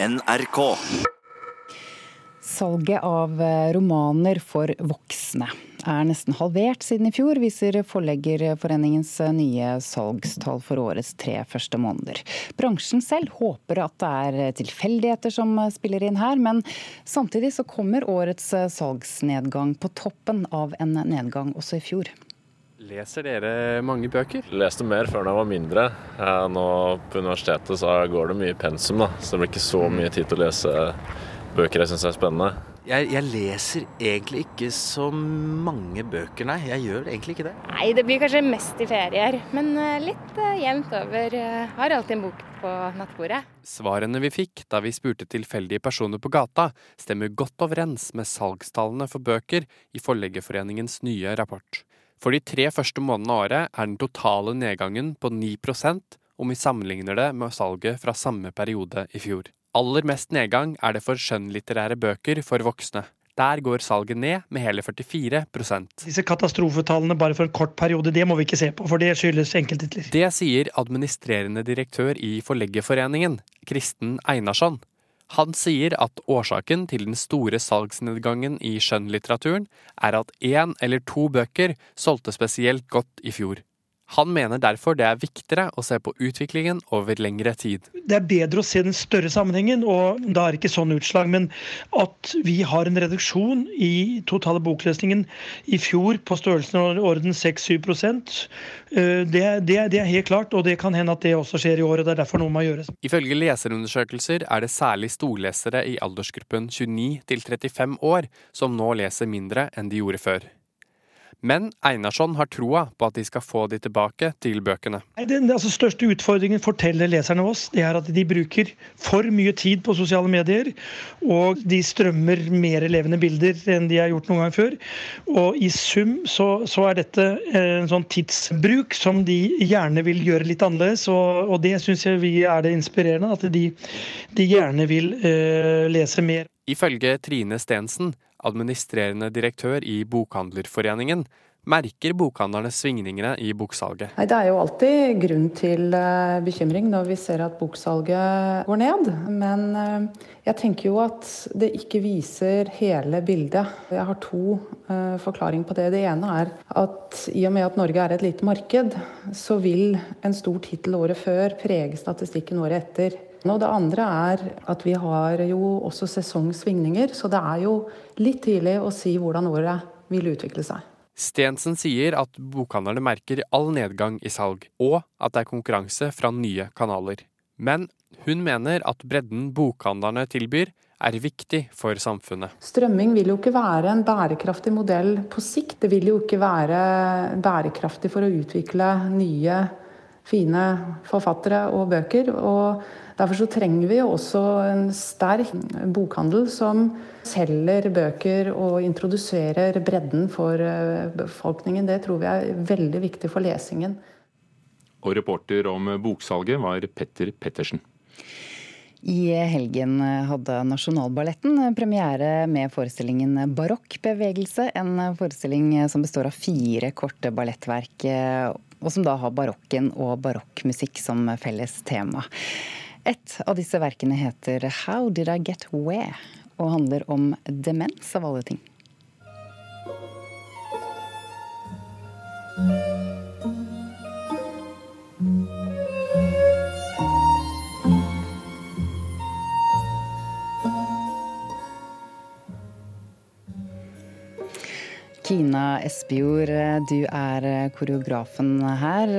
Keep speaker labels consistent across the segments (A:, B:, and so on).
A: NRK.
B: Salget av eh, romaner for voksne er nesten halvert siden i fjor, viser Forleggerforeningens eh, nye salgstall for årets tre første måneder. Bransjen selv håper at det er eh, tilfeldigheter som spiller inn her, men samtidig så kommer årets salgsnedgang på toppen av en nedgang også i fjor.
C: Leser dere mange bøker?
D: Leste mer før da jeg var mindre. Nå på universitetet så går det mye pensum, da. så det blir ikke så mye tid til å lese bøker jeg syns er spennende.
A: Jeg, jeg, leser egentlig ikke så mange bøker, nei. Jeg gjør egentlig ikke det.
E: Nei, det blir kanskje mest i ferier, men eh, litt uh, jevnt over. Uh, har alltid en bok på nattbordet.
C: Svarene vi fikk da vi spurte tilfeldige personer på gata, stemmer godt overens med salgstallene for bøker i Forleggerforeningens nye rapport. For de tre første månedene av året er den totale nedgangen på 9% om vi sammenligner det med salget fra samme periode i fjor. Aller mest nedgang er det for skjønnlitterære bøker for voksne. Der går salget ned med hele 44%
F: Disse katastrofetallene bare for en kort periode, det må vi ikke se på, for det skyldes enkelttitler.
C: Det sier administrerende direktør i Forleggerforeningen, Kristen Einarsson. Han sier at årsaken til den store salgsnedgangen i skjønnlitteraturen er at én eller to bøker solgte spesielt godt i fjor. Han mener derfor det er viktigere å se på utviklingen over lengre tid.
F: Det er bedre å se den større sammenhengen, og da er det ikke sånn utslag. Men at vi har en reduksjon i totale boklesningen i fjor på størrelsen av orden 6-7 eh, det, det, det er helt klart, og det kan hende at det også skjer i år. og Det er derfor noe må gjøres.
C: Ifølge leserundersøkelser er det særlig storlesere i aldersgruppen 29 til 35 år som nå leser mindre enn de gjorde før. Men Einarsson har troa på at de skal få de tilbake til bøkene.
F: Den altså, største utfordringen forteller leserne oss, det er at de bruker for mye tid på sosiale medier. Og de strømmer mer levende bilder enn de har gjort noen gang før. Og i sum så, så er dette en sånn tidsbruk som de gjerne vil gjøre litt annerledes. Og, og det syns jeg vi er det inspirerende, at de, de gjerne vil uh, lese mer.
C: Ifølge Trine Stensen administrerende direktør i Bokhandlerforeningen, merker bokhandlerne svingningene i boksalget?
G: Nei, det er jo alltid grunn til uh, bekymring når vi ser at boksalget går ned. Men uh, jeg tenker jo at det ikke viser hele bildet. Jeg har to uh, forklaringer på det. Det ene er at i og med at Norge er et lite marked, så vil en stor tittel året før prege statistikken året etter. Og det andre er at vi har jo også sesongsvingninger, så det er jo litt tidlig å si hvordan året vil utvikle seg.
C: Stensen sier at bokhandlerne merker all nedgang i salg, og at det er konkurranse fra nye kanaler. Men hun mener at bredden bokhandlerne tilbyr, er viktig for samfunnet.
G: Strømming vil jo ikke være en bærekraftig modell på sikt. Det vil jo ikke være bærekraftig for å utvikle nye, fine forfattere og bøker. og Derfor så trenger vi jo også en sterk bokhandel som selger bøker og introduserer bredden for eh, befolkningen. Det tror vi er veldig viktig for lesingen.
H: Og reporter om boksalget var Petter Pettersen.
B: I helgen hadde Nasjonalballetten premiere med forestillingen Barokkbevegelse. En forestilling som består av fire korte ballettverk, og som da har barokken og barokkmusikk som felles tema. Et av disse verkene heter How Did I Get Where? og handler om demens, av alle ting. Kina Espejord, du er koreografen her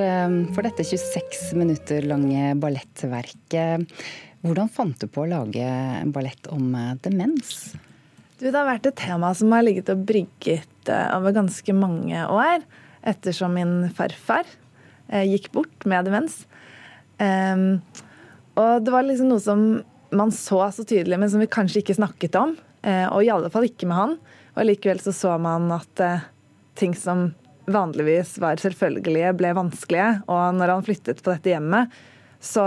B: for dette 26 minutter lange ballettverket. Hvordan fant du på å lage en ballett om demens?
I: Du, det har vært et tema som har ligget og brygget eh, over ganske mange år. Ettersom min farfar eh, gikk bort med demens. Um, og det var liksom noe som man så så tydelig, men som vi kanskje ikke snakket om. Og i alle fall ikke med han. Og likevel så så man at eh, ting som vanligvis var selvfølgelige, ble vanskelige. Og når han flyttet på dette hjemmet, så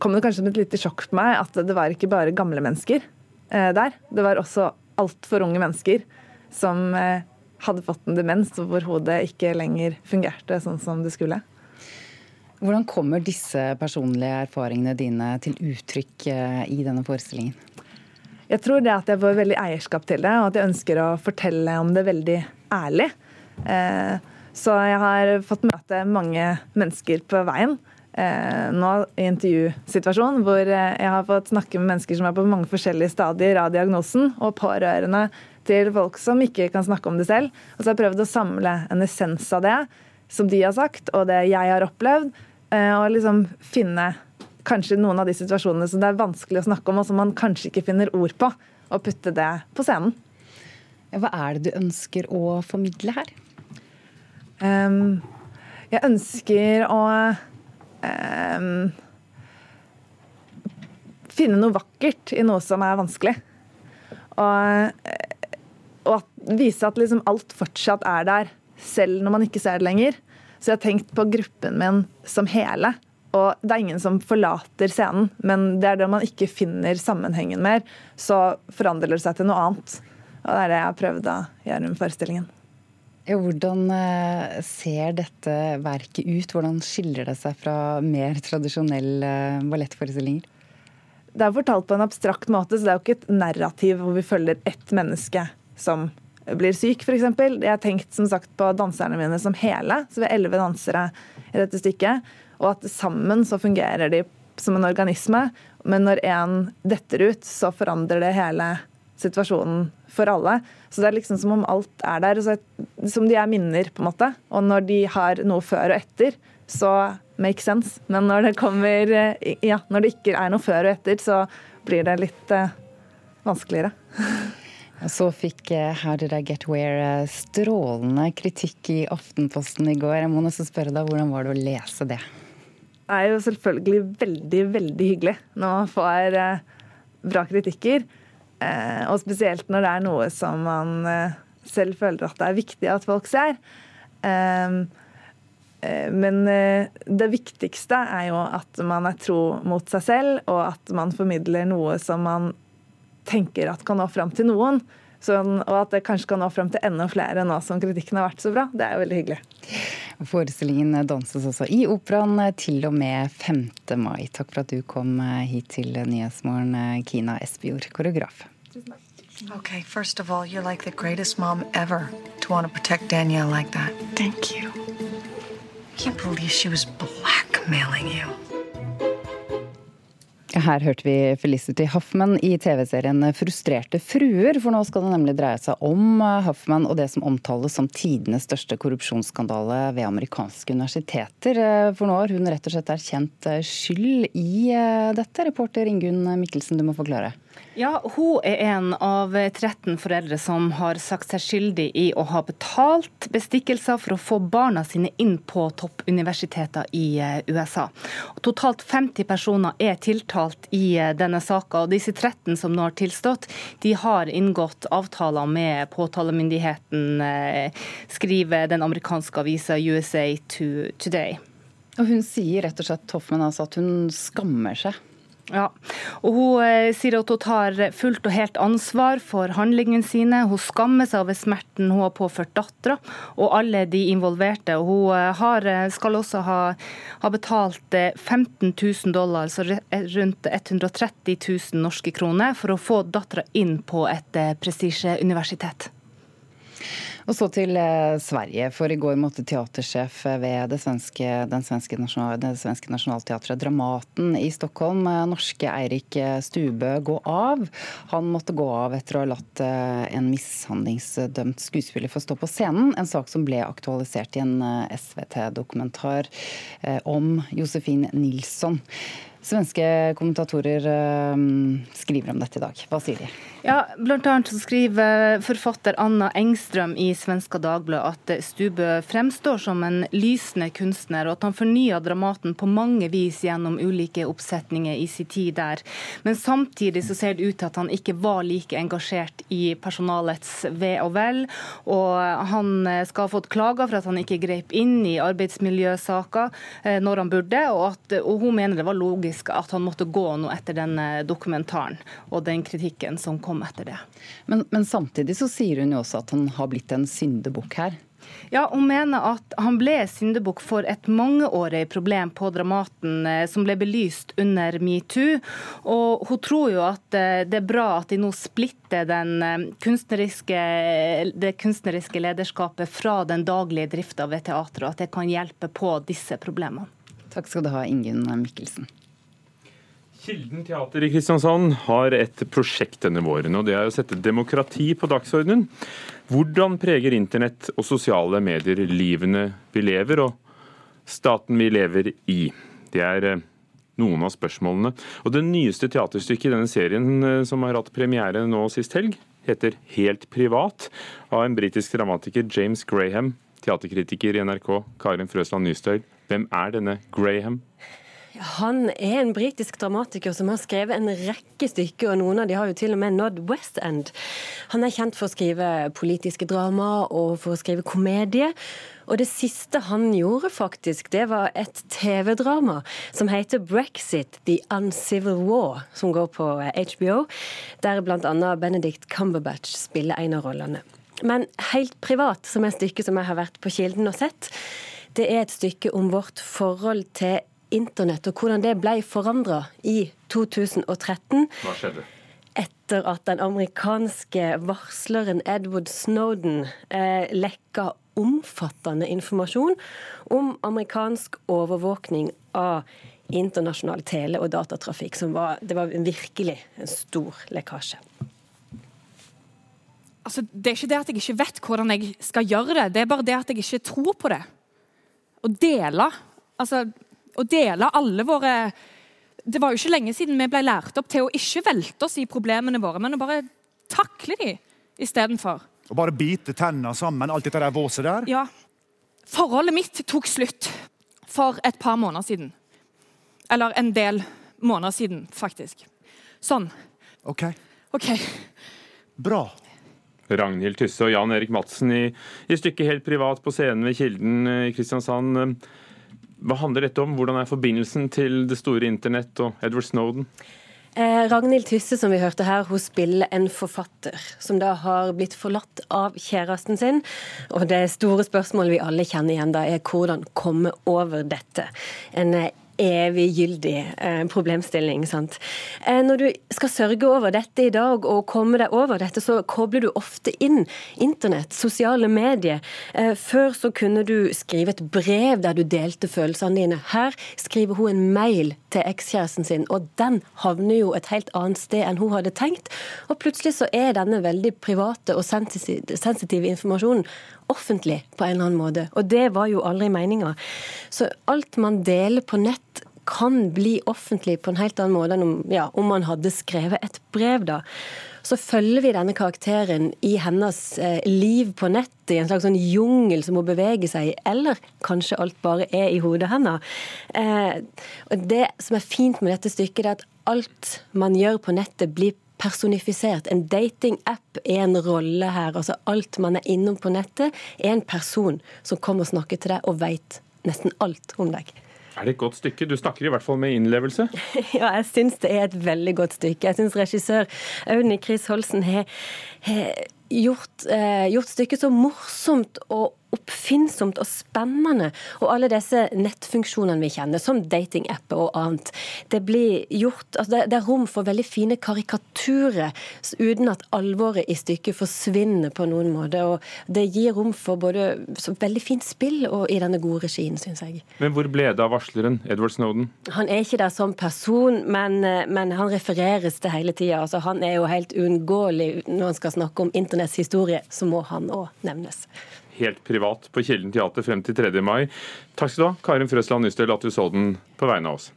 I: kom det kanskje som et lite sjokk på meg at det var ikke bare gamle mennesker eh, der. Det var også altfor unge mennesker som eh, hadde fått en demens hvor hodet ikke lenger fungerte sånn som det skulle.
B: Hvordan kommer disse personlige erfaringene dine til uttrykk eh, i denne forestillingen?
I: Jeg tror det at jeg får veldig eierskap til det, og at jeg ønsker å fortelle om det veldig ærlig. Eh, så jeg har fått møte mange mennesker på veien eh, nå i intervjusituasjonen, hvor jeg har fått snakke med mennesker som er på mange forskjellige stadier av diagnosen, og pårørende til folk som ikke kan snakke om det selv. Og så har jeg prøvd å samle en essens av det som de har sagt, og det jeg har opplevd, og liksom finne kanskje noen av de situasjonene som det er vanskelig å snakke om, og som man kanskje ikke finner ord på, og putte det på scenen.
B: Hva er det du ønsker å formidle her?
I: Um, jeg ønsker å um, finne noe vakkert i noe som er vanskelig. Og, og at, vise at liksom alt fortsatt er der, selv når man ikke ser det lenger. Så jeg har tenkt på gruppen min som hele. Og det er ingen som forlater scenen, men det er det man ikke finner sammenhengen mer, så forandrer det seg til noe annet. Og det er det jeg har prøvd å gjøre med forestillingen.
B: Hvordan eh, ser dette verket ut? Hvordan skiller det seg fra mer tradisjonelle eh, ballettforestillinger?
I: Det er fortalt på en abstrakt måte, så det er jo ikke et narrativ hvor vi følger ett menneske som blir syk, f.eks. Jeg har tenkt som sagt på danserne mine som hele, så vi er elleve dansere i dette stykket. Og at sammen så fungerer de som en organisme. Men når én detter ut, så forandrer det hele situasjonen for alle. Så det er liksom som om alt er der. som de er minner, på en måte. Og når de har noe før og etter, så make sense. Men når det kommer Ja, når det ikke er noe før og etter, så blir det litt eh, vanskeligere.
B: Så fikk eh, How Did I Get Where eh, strålende kritikk i Aftenposten i går. Jeg må nesten spørre deg, Hvordan var det å lese det?
I: Er jo selvfølgelig veldig, veldig hyggelig når man får eh, bra kritikker. Eh, og spesielt når det er noe som man eh, selv føler at det er viktig at folk ser. Men det viktigste er jo at man er tro mot seg selv, og at man formidler noe som man tenker at kan nå fram til noen. Sånn, og at det kanskje kan nå fram til enda flere nå som kritikken har vært så bra. Det er jo veldig hyggelig.
B: Forestillingen danses også i Operaen til og med 5. mai. Takk for at du kom hit til Nyhetsmorgen, Kina Espejord, koreograf.
J: Okay, first of all, you're like the greatest mom ever to want to protect Danielle like that.
K: Thank you.
J: I can't believe she was blackmailing you.
B: Her hørte vi Felicity Huffman i TV-serien Frustrerte fruer. For nå skal det nemlig dreie seg om Huffman og det som omtales som tidenes største korrupsjonsskandale ved amerikanske universiteter. For nå har hun rett og slett erkjent skyld i dette. Reporter Ingunn Mikkelsen, du må forklare.
L: Ja, Hun er en av 13 foreldre som har sagt seg skyldig i å ha betalt bestikkelser for å få barna sine inn på toppuniversiteter i eh, USA. Totalt 50 personer er tiltalt i eh, denne saka, disse 13 som nå har tilstått, de har inngått avtaler med påtalemyndigheten, eh, skriver den amerikanske avisa USA Today.
B: Og Hun sier rett og slett Hoffman, altså at hun skammer seg
L: ja, og Hun eh, sier at hun tar fullt og helt ansvar for handlingene sine. Hun skammer seg over smerten hun har påført dattera og alle de involverte. Og hun eh, har, eh, skal også ha, ha, betalt 15 000 dollar, altså rundt 130 000 norske kroner, for å få dattera inn på et prestisjeuniversitet.
B: Og så til eh, Sverige, for i går måtte teatersjef ved det svenske, den svenske, nasjonal, det svenske nasjonalteatret Dramaten i Stockholm, eh, norske Eirik Stubø, gå av. Han måtte gå av etter å ha latt eh, en mishandlingsdømt skuespiller få stå på scenen, en sak som ble aktualisert i en SVT-dokumentar om Josefin Nilsson. Svenske kommentatorer skriver om dette i dag. Hva sier de?
L: Ja, Blant annet så skriver forfatter Anna Engstrøm i Svenska Dagbladet at Stubø fremstår som en lysende kunstner, og at han fornya Dramaten på mange vis gjennom ulike oppsetninger i sin tid der. Men samtidig så ser det ut til at han ikke var like engasjert i personalets ve og vel. Og han skal ha fått klager for at han ikke grep inn i arbeidsmiljøsaker eh, når han burde, og, at, og hun mener det var logisk at han måtte gå nå etter denne dokumentaren og den kritikken som kom etter det.
B: Men, men, samtidig så sier hun jo også at han har blitt en syndebukk her.
L: Ja, Hun mener at han ble syndebukk for et mangeårig problem på Dramaten eh, som ble belyst under metoo. Og hun tror jo at eh, det er bra at de nå splitter den kunstneriske, det kunstneriske lederskapet fra den daglige drifta ved teatret, og at det kan hjelpe på disse problemene.
B: Takk skal du ha, Ingunn Mikkelsen.
H: Kilden teater i Kristiansand har et prosjekt denne våren, og det er å sette demokrati på dagsordenen. Hvordan preger internett og sosiale medier livene vi lever, og staten vi lever i? Det er eh, noen av spørsmålene. Og Det nyeste teaterstykket i denne serien, eh, som har hatt premiere nå sist helg, heter Helt privat, av en britisk dramatiker James Graham, teaterkritiker i NRK, Karin Frøsland Nystøyl. Hvem er denne Graham?
K: Han er en britisk dramatiker som har skrevet en rekke stykker, og noen av de har jo til og med nådd West End. Han er kjent for å skrive politiske drama og for å skrive komedie. Og det siste han gjorde, faktisk, det var et TV-drama som heter Brexit, The Uncivil War, som går på HBO, der bl.a. Benedict Cumberbatch spiller en av rollene. Men helt privat, som er stykket som jeg har vært på Kilden og sett, det er et stykke om vårt forhold til internett, og hvordan det ble forandra i 2013.
H: Hva skjedde?
K: Etter at den amerikanske varsleren Edward Snowden eh, lekka omfattende informasjon om amerikansk overvåkning av internasjonal tele- og datatrafikk. Som var, det var virkelig en stor lekkasje.
M: Altså, det er ikke det at jeg ikke vet hvordan jeg skal gjøre det, det er bare det at jeg ikke tror på det. Å dele altså, å dele alle våre Det var jo ikke lenge siden vi ble lært opp til å ikke velte oss i problemene våre, men å bare takle dem istedenfor.
N: Og bare bite tennene sammen, alt dette der våset der?
M: Ja. Forholdet mitt tok slutt for et par måneder siden. Eller en del måneder siden, faktisk. Sånn.
N: OK.
M: Ok.
N: Bra.
H: Ragnhild Tysse og Jan Erik Madsen i, i stykket Helt privat på scenen ved Kilden i Kristiansand. Hva handler dette om? Hvordan er forbindelsen til det store internett og Edward Snowden?
K: Eh, Ragnhild Tysse, som vi hørte her, hun spiller en forfatter som da har blitt forlatt av kjæresten sin. Og det store spørsmålet vi alle kjenner igjen da, er hvordan komme over dette. En eh, eviggyldig eh, problemstilling. sant? Eh, når du skal sørge over dette i dag og komme deg over dette, så kobler du ofte inn internett, sosiale medier. Eh, før så kunne du skrive et brev der du delte følelsene dine. Her skriver hun en mail til ekskjæresten sin, og den havner jo et helt annet sted enn hun hadde tenkt. Og plutselig så er denne veldig private og sensitive informasjonen offentlig på en eller annen måte. Og det var jo aldri meninga. Så alt man deler på nett kan bli offentlig på en helt annen måte enn om, ja, om man hadde skrevet et brev. da. Så følger vi denne karakteren i hennes eh, liv på nettet, i en slags sånn jungel som hun beveger seg i, eller kanskje alt bare er i hodet hennes. Eh, det som er fint med dette stykket, er at alt man gjør på nettet, blir personifisert. En datingapp er en rolle her. Altså alt man er innom på nettet, er en person som kommer og snakker til deg og veit nesten alt om deg.
H: Er det et godt stykke? Du snakker i hvert fall med innlevelse?
K: ja, jeg syns det er et veldig godt stykke. Jeg syns regissør Audny Chris Holsen har gjort, eh, gjort stykket så morsomt og oppfinnsomt og spennende. Og alle disse nettfunksjonene vi kjenner, som datingapper og annet. Det blir gjort, altså det, det, er rom for veldig fine karikaturer uten at alvoret i stykket forsvinner på noen måte. Og det gir rom for både veldig fint spill og i denne gode regien, syns jeg.
H: Men hvor ble det av varsleren, Edward Snowden?
K: Han er ikke der som person, men, men han refereres til hele tida. Altså, han er jo helt uunngåelig når han skal snakke om internetts historie, så må han òg nevnes
H: helt privat på Kilden teater frem til 3. mai. Takk skal du ha, Karin Frøsland Nystøl, at du så den på vegne av oss.